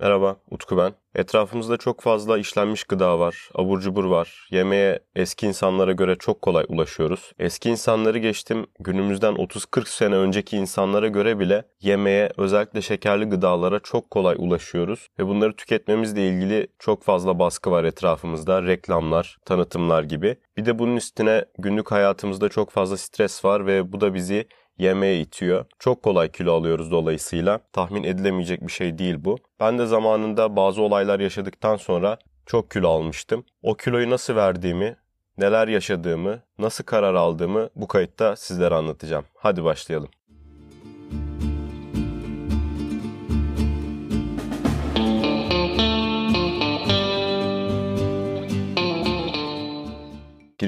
Merhaba, Utku ben. Etrafımızda çok fazla işlenmiş gıda var, abur cubur var. Yemeğe eski insanlara göre çok kolay ulaşıyoruz. Eski insanları geçtim, günümüzden 30-40 sene önceki insanlara göre bile yemeğe, özellikle şekerli gıdalara çok kolay ulaşıyoruz. Ve bunları tüketmemizle ilgili çok fazla baskı var etrafımızda. Reklamlar, tanıtımlar gibi. Bir de bunun üstüne günlük hayatımızda çok fazla stres var ve bu da bizi yemeğe itiyor. Çok kolay kilo alıyoruz dolayısıyla. Tahmin edilemeyecek bir şey değil bu. Ben de zamanında bazı olaylar yaşadıktan sonra çok kilo almıştım. O kiloyu nasıl verdiğimi, neler yaşadığımı, nasıl karar aldığımı bu kayıtta sizlere anlatacağım. Hadi başlayalım.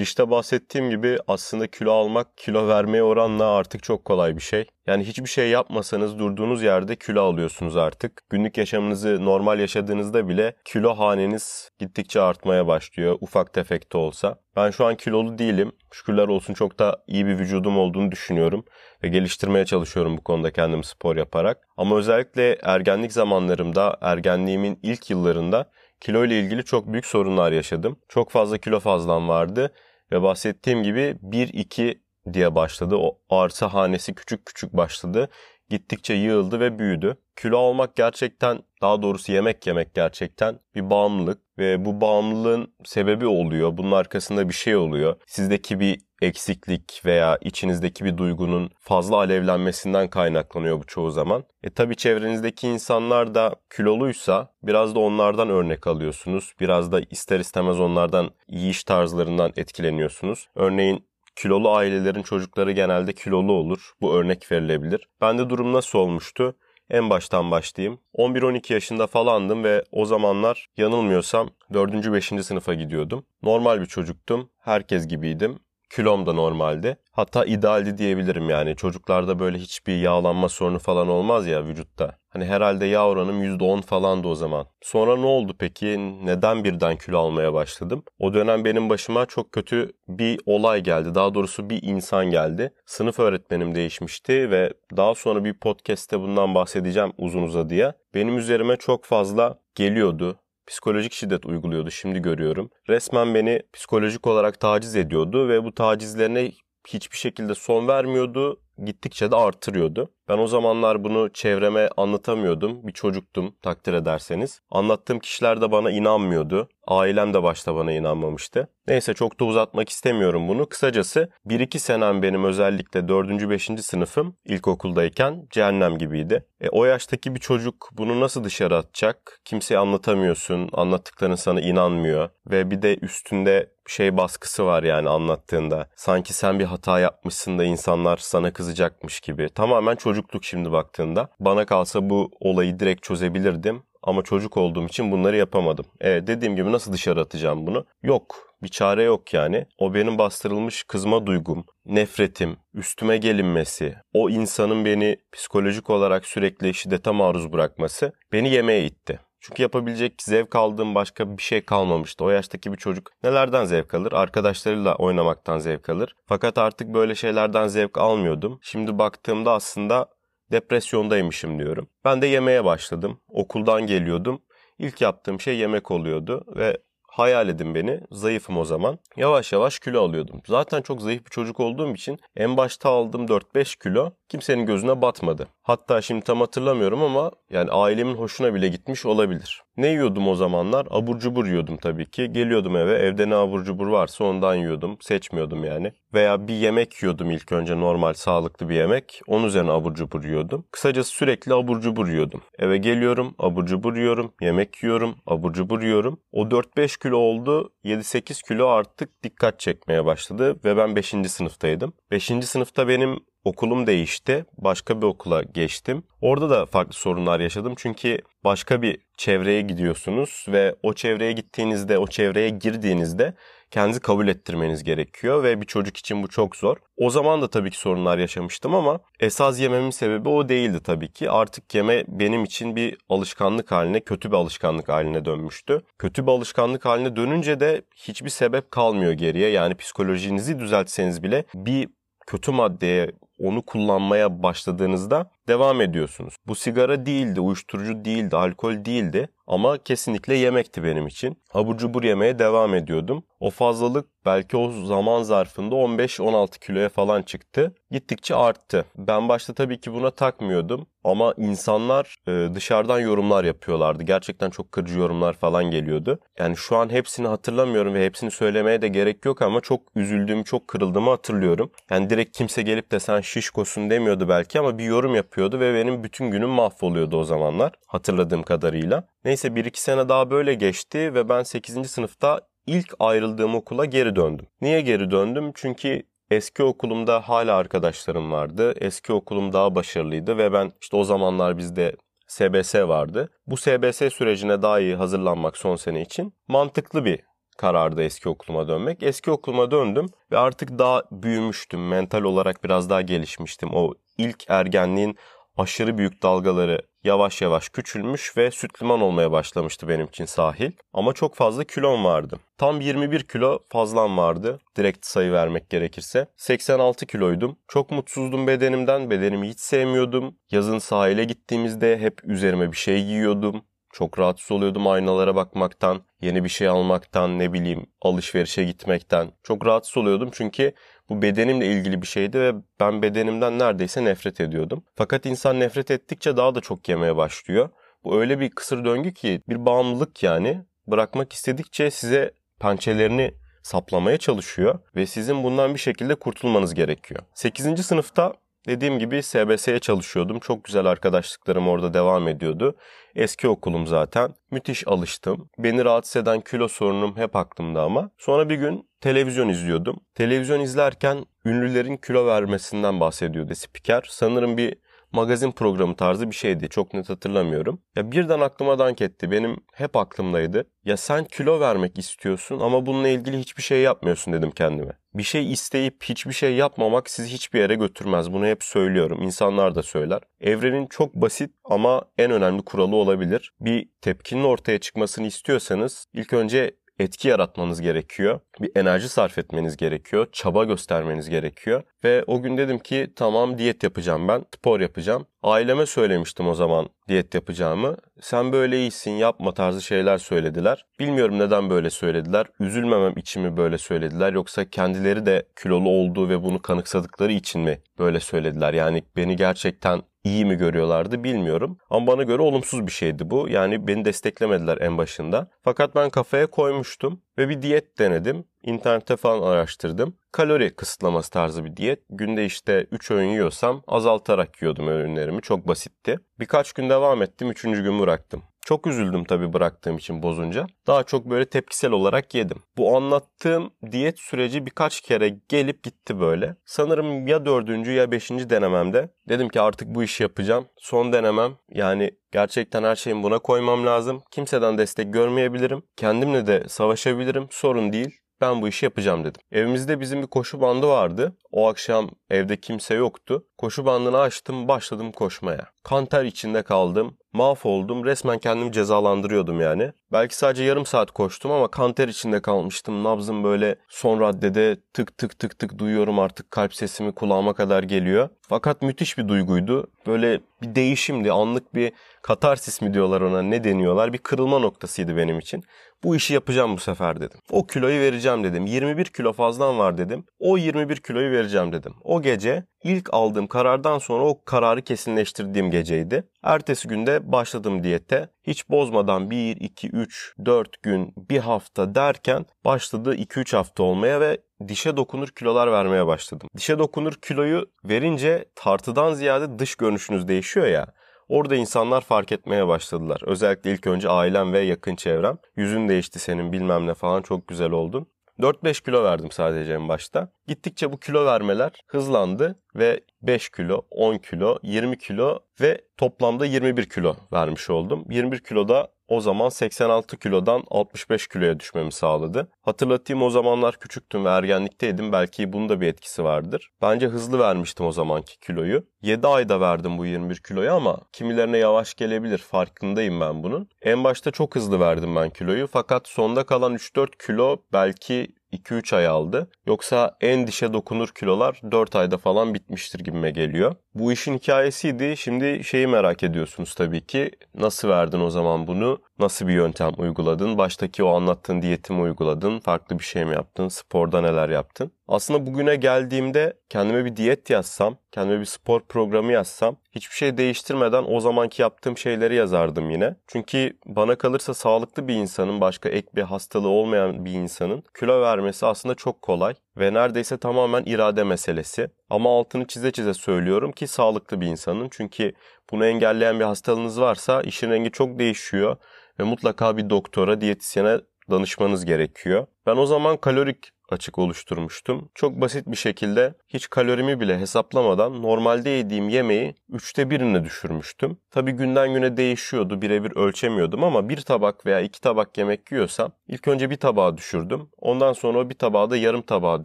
Girişte bahsettiğim gibi aslında kilo almak kilo vermeye oranla artık çok kolay bir şey. Yani hiçbir şey yapmasanız durduğunuz yerde kilo alıyorsunuz artık. Günlük yaşamınızı normal yaşadığınızda bile kilo haneniz gittikçe artmaya başlıyor ufak tefek de olsa. Ben şu an kilolu değilim. Şükürler olsun çok da iyi bir vücudum olduğunu düşünüyorum ve geliştirmeye çalışıyorum bu konuda kendimi spor yaparak. Ama özellikle ergenlik zamanlarımda, ergenliğimin ilk yıllarında kilo ile ilgili çok büyük sorunlar yaşadım. Çok fazla kilo fazlam vardı ve bahsettiğim gibi 1-2 diye başladı. O arsa hanesi küçük küçük başladı. Gittikçe yığıldı ve büyüdü. Kilo almak gerçekten, daha doğrusu yemek yemek gerçekten bir bağımlılık ve bu bağımlılığın sebebi oluyor. Bunun arkasında bir şey oluyor. Sizdeki bir eksiklik veya içinizdeki bir duygunun fazla alevlenmesinden kaynaklanıyor bu çoğu zaman. E tabi çevrenizdeki insanlar da kiloluysa biraz da onlardan örnek alıyorsunuz. Biraz da ister istemez onlardan yiyiş tarzlarından etkileniyorsunuz. Örneğin kilolu ailelerin çocukları genelde kilolu olur. Bu örnek verilebilir. Bende durum nasıl olmuştu? En baştan başlayayım. 11-12 yaşında falandım ve o zamanlar yanılmıyorsam 4. 5. sınıfa gidiyordum. Normal bir çocuktum. Herkes gibiydim. Kilom da normaldi. Hatta idealdi diyebilirim yani. Çocuklarda böyle hiçbir yağlanma sorunu falan olmaz ya vücutta. Hani herhalde yağ oranım %10 falandı o zaman. Sonra ne oldu peki? Neden birden kilo almaya başladım? O dönem benim başıma çok kötü bir olay geldi. Daha doğrusu bir insan geldi. Sınıf öğretmenim değişmişti ve daha sonra bir podcast'te bundan bahsedeceğim uzun uzadıya. Benim üzerime çok fazla geliyordu psikolojik şiddet uyguluyordu şimdi görüyorum. Resmen beni psikolojik olarak taciz ediyordu ve bu tacizlerine hiçbir şekilde son vermiyordu gittikçe de artırıyordu. Ben o zamanlar bunu çevreme anlatamıyordum. Bir çocuktum takdir ederseniz. Anlattığım kişiler de bana inanmıyordu. Ailem de başta bana inanmamıştı. Neyse çok da uzatmak istemiyorum bunu. Kısacası 1-2 senem benim özellikle 4. 5. sınıfım ilkokuldayken cehennem gibiydi. E, o yaştaki bir çocuk bunu nasıl dışarı atacak? Kimseye anlatamıyorsun. Anlattıkların sana inanmıyor. Ve bir de üstünde şey baskısı var yani anlattığında. Sanki sen bir hata yapmışsın da insanlar sana kızacakmış gibi. Tamamen çocukluk şimdi baktığında. Bana kalsa bu olayı direkt çözebilirdim. Ama çocuk olduğum için bunları yapamadım. E, dediğim gibi nasıl dışarı atacağım bunu? Yok. Bir çare yok yani. O benim bastırılmış kızma duygum, nefretim, üstüme gelinmesi, o insanın beni psikolojik olarak sürekli şiddete maruz bırakması beni yemeğe itti. Çünkü yapabilecek zevk aldığım başka bir şey kalmamıştı. O yaştaki bir çocuk nelerden zevk alır? Arkadaşlarıyla oynamaktan zevk alır. Fakat artık böyle şeylerden zevk almıyordum. Şimdi baktığımda aslında depresyondaymışım diyorum. Ben de yemeye başladım. Okuldan geliyordum. İlk yaptığım şey yemek oluyordu ve hayal edin beni. Zayıfım o zaman. Yavaş yavaş kilo alıyordum. Zaten çok zayıf bir çocuk olduğum için en başta aldığım 4-5 kilo kimsenin gözüne batmadı. Hatta şimdi tam hatırlamıyorum ama yani ailemin hoşuna bile gitmiş olabilir. Ne yiyordum o zamanlar? Abur cubur yiyordum tabii ki. Geliyordum eve evde ne abur cubur varsa ondan yiyordum. Seçmiyordum yani. Veya bir yemek yiyordum ilk önce normal sağlıklı bir yemek. Onun üzerine abur cubur yiyordum. Kısacası sürekli abur cubur yiyordum. Eve geliyorum abur cubur yiyorum. Yemek yiyorum abur cubur yiyorum. O 4-5 kilo oldu. 7-8 kilo artık dikkat çekmeye başladı. Ve ben 5. sınıftaydım. 5. sınıfta benim Okulum değişti. Başka bir okula geçtim. Orada da farklı sorunlar yaşadım. Çünkü başka bir çevreye gidiyorsunuz ve o çevreye gittiğinizde, o çevreye girdiğinizde kendinizi kabul ettirmeniz gerekiyor ve bir çocuk için bu çok zor. O zaman da tabii ki sorunlar yaşamıştım ama esas yememin sebebi o değildi tabii ki. Artık yeme benim için bir alışkanlık haline, kötü bir alışkanlık haline dönmüştü. Kötü bir alışkanlık haline dönünce de hiçbir sebep kalmıyor geriye. Yani psikolojinizi düzeltseniz bile bir kötü maddeye onu kullanmaya başladığınızda devam ediyorsunuz. Bu sigara değildi, uyuşturucu değildi, alkol değildi ama kesinlikle yemekti benim için. Abur cubur yemeye devam ediyordum. O fazlalık belki o zaman zarfında 15-16 kiloya falan çıktı. Gittikçe arttı. Ben başta tabii ki buna takmıyordum ama insanlar e, dışarıdan yorumlar yapıyorlardı. Gerçekten çok kırıcı yorumlar falan geliyordu. Yani şu an hepsini hatırlamıyorum ve hepsini söylemeye de gerek yok ama çok üzüldüğümü, çok kırıldığımı hatırlıyorum. Yani direkt kimse gelip de sen şişkosun demiyordu belki ama bir yorum yapıyordu ve benim bütün günüm mahvoluyordu o zamanlar hatırladığım kadarıyla. Neyse 1-2 sene daha böyle geçti ve ben 8. sınıfta ilk ayrıldığım okula geri döndüm. Niye geri döndüm? Çünkü eski okulumda hala arkadaşlarım vardı. Eski okulum daha başarılıydı ve ben işte o zamanlar bizde SBS vardı. Bu SBS sürecine daha iyi hazırlanmak son sene için mantıklı bir karardı eski okuluma dönmek. Eski okuluma döndüm ve artık daha büyümüştüm. Mental olarak biraz daha gelişmiştim. O ilk ergenliğin aşırı büyük dalgaları yavaş yavaş küçülmüş ve süt liman olmaya başlamıştı benim için sahil. Ama çok fazla kilom vardı. Tam 21 kilo fazlam vardı. Direkt sayı vermek gerekirse. 86 kiloydum. Çok mutsuzdum bedenimden. Bedenimi hiç sevmiyordum. Yazın sahile gittiğimizde hep üzerime bir şey giyiyordum. Çok rahatsız oluyordum aynalara bakmaktan, yeni bir şey almaktan, ne bileyim alışverişe gitmekten. Çok rahatsız oluyordum çünkü bu bedenimle ilgili bir şeydi ve ben bedenimden neredeyse nefret ediyordum. Fakat insan nefret ettikçe daha da çok yemeye başlıyor. Bu öyle bir kısır döngü ki bir bağımlılık yani. Bırakmak istedikçe size pençelerini saplamaya çalışıyor ve sizin bundan bir şekilde kurtulmanız gerekiyor. 8. sınıfta Dediğim gibi SBS'ye çalışıyordum. Çok güzel arkadaşlıklarım orada devam ediyordu. Eski okulum zaten. Müthiş alıştım. Beni rahatsız eden kilo sorunum hep aklımda ama. Sonra bir gün televizyon izliyordum. Televizyon izlerken ünlülerin kilo vermesinden bahsediyordu spiker. Sanırım bir magazin programı tarzı bir şeydi. Çok net hatırlamıyorum. Ya birden aklıma dank etti. Benim hep aklımdaydı. Ya sen kilo vermek istiyorsun ama bununla ilgili hiçbir şey yapmıyorsun dedim kendime. Bir şey isteyip hiçbir şey yapmamak sizi hiçbir yere götürmez. Bunu hep söylüyorum. İnsanlar da söyler. Evrenin çok basit ama en önemli kuralı olabilir. Bir tepkinin ortaya çıkmasını istiyorsanız ilk önce etki yaratmanız gerekiyor. Bir enerji sarf etmeniz gerekiyor. Çaba göstermeniz gerekiyor. Ve o gün dedim ki tamam diyet yapacağım ben. Spor yapacağım. Aileme söylemiştim o zaman diyet yapacağımı. Sen böyle iyisin yapma tarzı şeyler söylediler. Bilmiyorum neden böyle söylediler. Üzülmemem için mi böyle söylediler yoksa kendileri de kilolu olduğu ve bunu kanıksadıkları için mi böyle söylediler? Yani beni gerçekten iyi mi görüyorlardı bilmiyorum. Ama bana göre olumsuz bir şeydi bu. Yani beni desteklemediler en başında. Fakat ben kafaya koymuştum ve bir diyet denedim. İnternette falan araştırdım. Kalori kısıtlaması tarzı bir diyet. Günde işte 3 öğün yiyorsam azaltarak yiyordum öğünlerimi. Çok basitti. Birkaç gün devam ettim. Üçüncü gün bıraktım. Çok üzüldüm tabii bıraktığım için bozunca. Daha çok böyle tepkisel olarak yedim. Bu anlattığım diyet süreci birkaç kere gelip gitti böyle. Sanırım ya dördüncü ya beşinci denememde dedim ki artık bu işi yapacağım. Son denemem yani gerçekten her şeyimi buna koymam lazım. Kimseden destek görmeyebilirim. Kendimle de savaşabilirim. Sorun değil ben bu işi yapacağım dedim. Evimizde bizim bir koşu bandı vardı. O akşam evde kimse yoktu. Koşu bandını açtım başladım koşmaya. Kanter içinde kaldım. Mahvoldum. Resmen kendimi cezalandırıyordum yani. Belki sadece yarım saat koştum ama kanter içinde kalmıştım. Nabzım böyle son raddede tık tık tık tık duyuyorum artık kalp sesimi kulağıma kadar geliyor. Fakat müthiş bir duyguydu. Böyle bir değişimdi. Anlık bir katarsis mi diyorlar ona ne deniyorlar. Bir kırılma noktasıydı benim için. Bu işi yapacağım bu sefer dedim. O kiloyu vereceğim dedim. 21 kilo fazlan var dedim. O 21 kiloyu vereceğim dedim. O gece ilk aldığım karardan sonra o kararı kesinleştirdiğim geceydi. Ertesi günde başladım diyete. Hiç bozmadan 1, 2, 3, 4 gün, bir hafta derken başladı 2-3 hafta olmaya ve dişe dokunur kilolar vermeye başladım. Dişe dokunur kiloyu verince tartıdan ziyade dış görünüşünüz değişiyor ya. Orada insanlar fark etmeye başladılar. Özellikle ilk önce ailem ve yakın çevrem. Yüzün değişti senin bilmem ne falan çok güzel oldun. 4-5 kilo verdim sadece en başta. Gittikçe bu kilo vermeler hızlandı ve 5 kilo, 10 kilo, 20 kilo ve toplamda 21 kilo vermiş oldum. 21 kiloda o zaman 86 kilodan 65 kiloya düşmemi sağladı. Hatırlatayım o zamanlar küçüktüm ve ergenlikteydim. Belki bunun da bir etkisi vardır. Bence hızlı vermiştim o zamanki kiloyu. 7 ayda verdim bu 21 kiloyu ama kimilerine yavaş gelebilir. Farkındayım ben bunun. En başta çok hızlı verdim ben kiloyu fakat sonda kalan 3-4 kilo belki 2-3 ay aldı. Yoksa en dişe dokunur kilolar 4 ayda falan bitmiştir gibime geliyor. Bu işin hikayesiydi. Şimdi şeyi merak ediyorsunuz tabii ki. Nasıl verdin o zaman bunu? Nasıl bir yöntem uyguladın? Baştaki o anlattığın diyeti mi uyguladın? Farklı bir şey mi yaptın? Sporda neler yaptın? Aslında bugüne geldiğimde kendime bir diyet yazsam, kendime bir spor programı yazsam hiçbir şey değiştirmeden o zamanki yaptığım şeyleri yazardım yine. Çünkü bana kalırsa sağlıklı bir insanın, başka ek bir hastalığı olmayan bir insanın kilo vermesi aslında çok kolay ve neredeyse tamamen irade meselesi. Ama altını çize çize söylüyorum ki sağlıklı bir insanın. Çünkü bunu engelleyen bir hastalığınız varsa işin rengi çok değişiyor ve mutlaka bir doktora, diyetisyene danışmanız gerekiyor. Ben o zaman kalorik açık oluşturmuştum. Çok basit bir şekilde hiç kalorimi bile hesaplamadan normalde yediğim yemeği üçte birine düşürmüştüm. Tabi günden güne değişiyordu, birebir ölçemiyordum ama bir tabak veya iki tabak yemek yiyorsam ilk önce bir tabağa düşürdüm. Ondan sonra o bir tabağı da yarım tabağa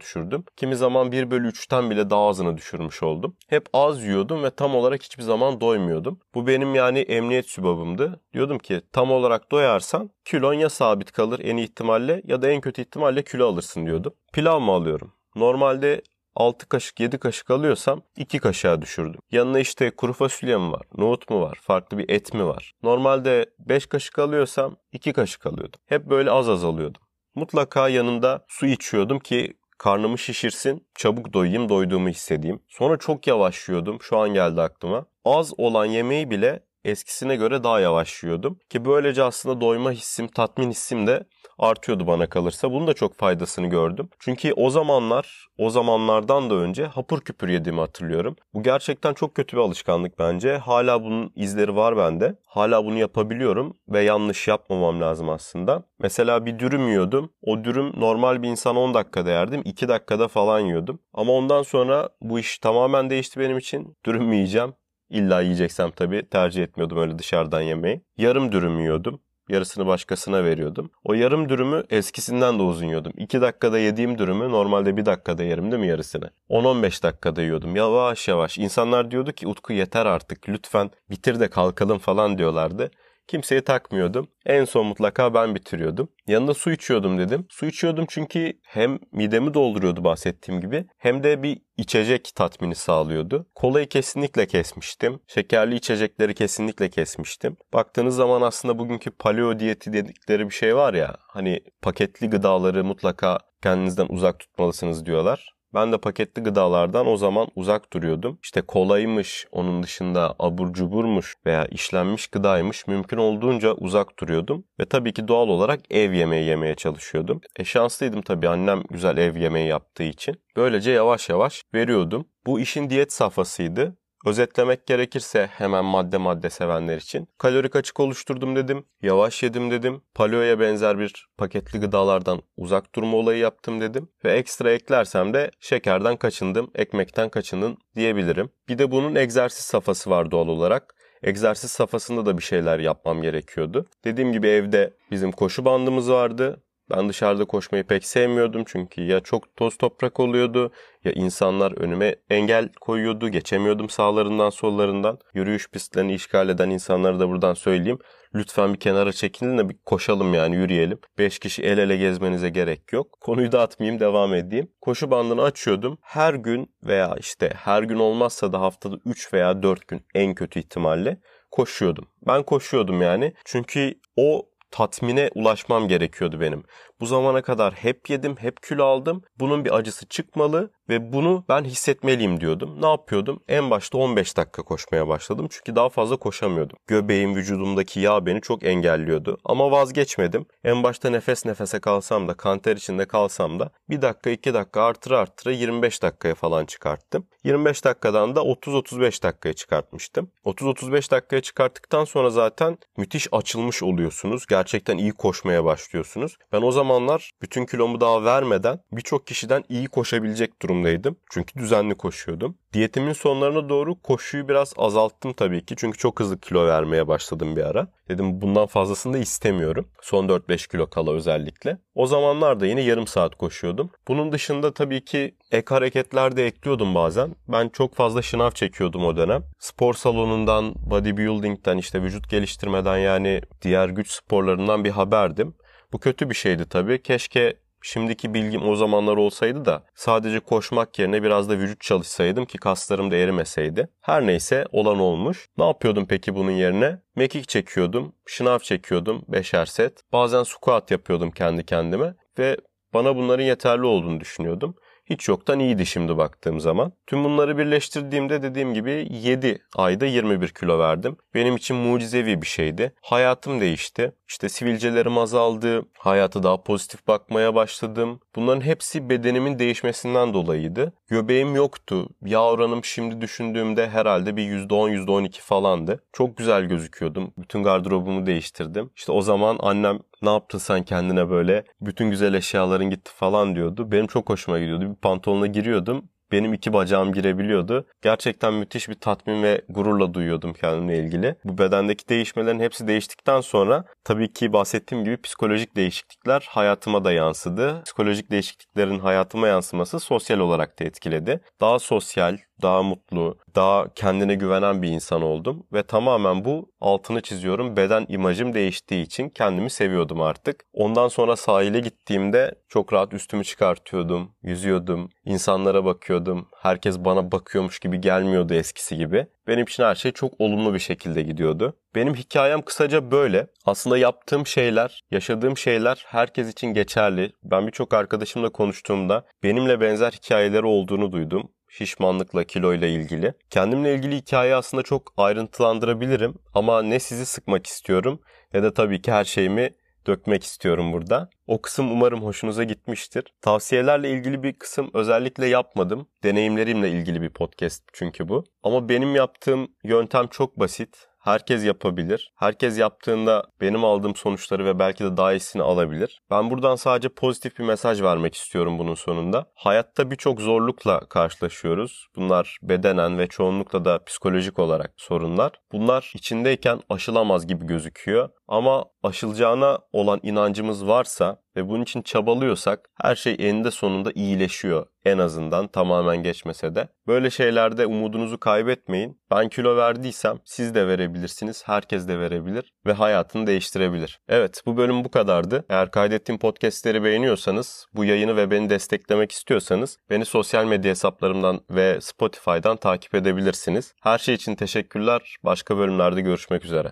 düşürdüm. Kimi zaman 1 bölü 3'ten bile daha azına düşürmüş oldum. Hep az yiyordum ve tam olarak hiçbir zaman doymuyordum. Bu benim yani emniyet sübabımdı. Diyordum ki tam olarak doyarsan kilon ya sabit kalır en ihtimalle ya da en kötü ihtimalle kilo alırsın diyordum. Pilav mı alıyorum? Normalde 6 kaşık 7 kaşık alıyorsam 2 kaşığa düşürdüm. Yanına işte kuru fasulye mi var, nohut mu var, farklı bir et mi var? Normalde 5 kaşık alıyorsam 2 kaşık alıyordum. Hep böyle az az alıyordum. Mutlaka yanında su içiyordum ki karnımı şişirsin, çabuk doyayım, doyduğumu hissedeyim. Sonra çok yavaş yiyordum. Şu an geldi aklıma. Az olan yemeği bile eskisine göre daha yavaş yiyordum. Ki böylece aslında doyma hissim, tatmin hissim de artıyordu bana kalırsa. Bunun da çok faydasını gördüm. Çünkü o zamanlar, o zamanlardan da önce hapur küpür yediğimi hatırlıyorum. Bu gerçekten çok kötü bir alışkanlık bence. Hala bunun izleri var bende. Hala bunu yapabiliyorum ve yanlış yapmamam lazım aslında. Mesela bir dürüm yiyordum. O dürüm normal bir insan 10 dakikada yerdim. 2 dakikada falan yiyordum. Ama ondan sonra bu iş tamamen değişti benim için. Dürüm yiyeceğim? İlla yiyeceksem tabii tercih etmiyordum öyle dışarıdan yemeği. Yarım dürüm yiyordum. Yarısını başkasına veriyordum. O yarım dürümü eskisinden de uzun yiyordum. 2 dakikada yediğim dürümü normalde 1 dakikada yerim değil mi yarısını? 10-15 dakikada yiyordum. Yavaş yavaş. İnsanlar diyordu ki Utku yeter artık lütfen bitir de kalkalım falan diyorlardı. Kimseye takmıyordum. En son mutlaka ben bitiriyordum. Yanında su içiyordum dedim. Su içiyordum çünkü hem midemi dolduruyordu bahsettiğim gibi hem de bir içecek tatmini sağlıyordu. Kolayı kesinlikle kesmiştim. Şekerli içecekleri kesinlikle kesmiştim. Baktığınız zaman aslında bugünkü paleo diyeti dedikleri bir şey var ya hani paketli gıdaları mutlaka kendinizden uzak tutmalısınız diyorlar. Ben de paketli gıdalardan o zaman uzak duruyordum. İşte kolaymış, onun dışında abur cuburmuş veya işlenmiş gıdaymış mümkün olduğunca uzak duruyordum. Ve tabii ki doğal olarak ev yemeği yemeye çalışıyordum. E şanslıydım tabii annem güzel ev yemeği yaptığı için. Böylece yavaş yavaş veriyordum. Bu işin diyet safhasıydı. Özetlemek gerekirse hemen madde madde sevenler için kalorik açık oluşturdum dedim, yavaş yedim dedim, paleoya benzer bir paketli gıdalardan uzak durma olayı yaptım dedim ve ekstra eklersem de şekerden kaçındım, ekmekten kaçındım diyebilirim. Bir de bunun egzersiz safhası var doğal olarak. Egzersiz safhasında da bir şeyler yapmam gerekiyordu. Dediğim gibi evde bizim koşu bandımız vardı. Ben dışarıda koşmayı pek sevmiyordum çünkü ya çok toz toprak oluyordu ya insanlar önüme engel koyuyordu. Geçemiyordum sağlarından sollarından. Yürüyüş pistlerini işgal eden insanlara da buradan söyleyeyim. Lütfen bir kenara çekilin de bir koşalım yani yürüyelim. 5 kişi el ele gezmenize gerek yok. Konuyu da atmayayım devam edeyim. Koşu bandını açıyordum. Her gün veya işte her gün olmazsa da haftada 3 veya 4 gün en kötü ihtimalle koşuyordum. Ben koşuyordum yani. Çünkü o tatmine ulaşmam gerekiyordu benim. Bu zamana kadar hep yedim, hep kilo aldım. Bunun bir acısı çıkmalı ve bunu ben hissetmeliyim diyordum. Ne yapıyordum? En başta 15 dakika koşmaya başladım. Çünkü daha fazla koşamıyordum. Göbeğim, vücudumdaki yağ beni çok engelliyordu. Ama vazgeçmedim. En başta nefes nefese kalsam da, kanter içinde kalsam da bir dakika, iki dakika artıra artıra 25 dakikaya falan çıkarttım. 25 dakikadan da 30-35 dakikaya çıkartmıştım. 30-35 dakikaya çıkarttıktan sonra zaten müthiş açılmış oluyorsunuz. Gerçekten iyi koşmaya başlıyorsunuz. Ben o zaman zamanlar bütün kilomu daha vermeden birçok kişiden iyi koşabilecek durumdaydım. Çünkü düzenli koşuyordum. Diyetimin sonlarına doğru koşuyu biraz azalttım tabii ki. Çünkü çok hızlı kilo vermeye başladım bir ara. Dedim bundan fazlasını da istemiyorum. Son 4-5 kilo kala özellikle. O zamanlarda yine yarım saat koşuyordum. Bunun dışında tabii ki ek hareketler de ekliyordum bazen. Ben çok fazla şınav çekiyordum o dönem. Spor salonundan, bodybuilding'den işte vücut geliştirmeden yani diğer güç sporlarından bir haberdim. Bu kötü bir şeydi tabii. Keşke Şimdiki bilgim o zamanlar olsaydı da sadece koşmak yerine biraz da vücut çalışsaydım ki kaslarım da erimeseydi. Her neyse olan olmuş. Ne yapıyordum peki bunun yerine? Mekik çekiyordum, şınav çekiyordum beşer set. Bazen squat yapıyordum kendi kendime ve bana bunların yeterli olduğunu düşünüyordum hiç yoktan iyiydi şimdi baktığım zaman. Tüm bunları birleştirdiğimde dediğim gibi 7 ayda 21 kilo verdim. Benim için mucizevi bir şeydi. Hayatım değişti. İşte sivilcelerim azaldı. Hayata daha pozitif bakmaya başladım. Bunların hepsi bedenimin değişmesinden dolayıydı. Göbeğim yoktu. Yağ oranım şimdi düşündüğümde herhalde bir %10 %12 falandı. Çok güzel gözüküyordum. Bütün gardırobumu değiştirdim. İşte o zaman annem ne yaptın sen kendine böyle bütün güzel eşyaların gitti falan diyordu. Benim çok hoşuma gidiyordu. Bir pantolona giriyordum benim iki bacağım girebiliyordu. Gerçekten müthiş bir tatmin ve gururla duyuyordum kendimle ilgili. Bu bedendeki değişmelerin hepsi değiştikten sonra tabii ki bahsettiğim gibi psikolojik değişiklikler hayatıma da yansıdı. Psikolojik değişikliklerin hayatıma yansıması sosyal olarak da etkiledi. Daha sosyal, daha mutlu, daha kendine güvenen bir insan oldum ve tamamen bu altını çiziyorum beden imajım değiştiği için kendimi seviyordum artık. Ondan sonra sahile gittiğimde çok rahat üstümü çıkartıyordum, yüzüyordum, insanlara bakıyordum. Herkes bana bakıyormuş gibi gelmiyordu eskisi gibi. Benim için her şey çok olumlu bir şekilde gidiyordu. Benim hikayem kısaca böyle. Aslında yaptığım şeyler, yaşadığım şeyler herkes için geçerli. Ben birçok arkadaşımla konuştuğumda benimle benzer hikayeleri olduğunu duydum şişmanlıkla, kiloyla ilgili. Kendimle ilgili hikayeyi aslında çok ayrıntılandırabilirim ama ne sizi sıkmak istiyorum ne de tabii ki her şeyimi dökmek istiyorum burada. O kısım umarım hoşunuza gitmiştir. Tavsiyelerle ilgili bir kısım özellikle yapmadım. Deneyimlerimle ilgili bir podcast çünkü bu. Ama benim yaptığım yöntem çok basit herkes yapabilir. Herkes yaptığında benim aldığım sonuçları ve belki de daha iyisini alabilir. Ben buradan sadece pozitif bir mesaj vermek istiyorum bunun sonunda. Hayatta birçok zorlukla karşılaşıyoruz. Bunlar bedenen ve çoğunlukla da psikolojik olarak sorunlar. Bunlar içindeyken aşılamaz gibi gözüküyor. Ama aşılacağına olan inancımız varsa ve bunun için çabalıyorsak her şey eninde sonunda iyileşiyor. En azından tamamen geçmese de. Böyle şeylerde umudunuzu kaybetmeyin. Ben kilo verdiysem siz de verebilirsiniz. Herkes de verebilir ve hayatını değiştirebilir. Evet bu bölüm bu kadardı. Eğer kaydettiğim podcastleri beğeniyorsanız, bu yayını ve beni desteklemek istiyorsanız beni sosyal medya hesaplarımdan ve Spotify'dan takip edebilirsiniz. Her şey için teşekkürler. Başka bölümlerde görüşmek üzere.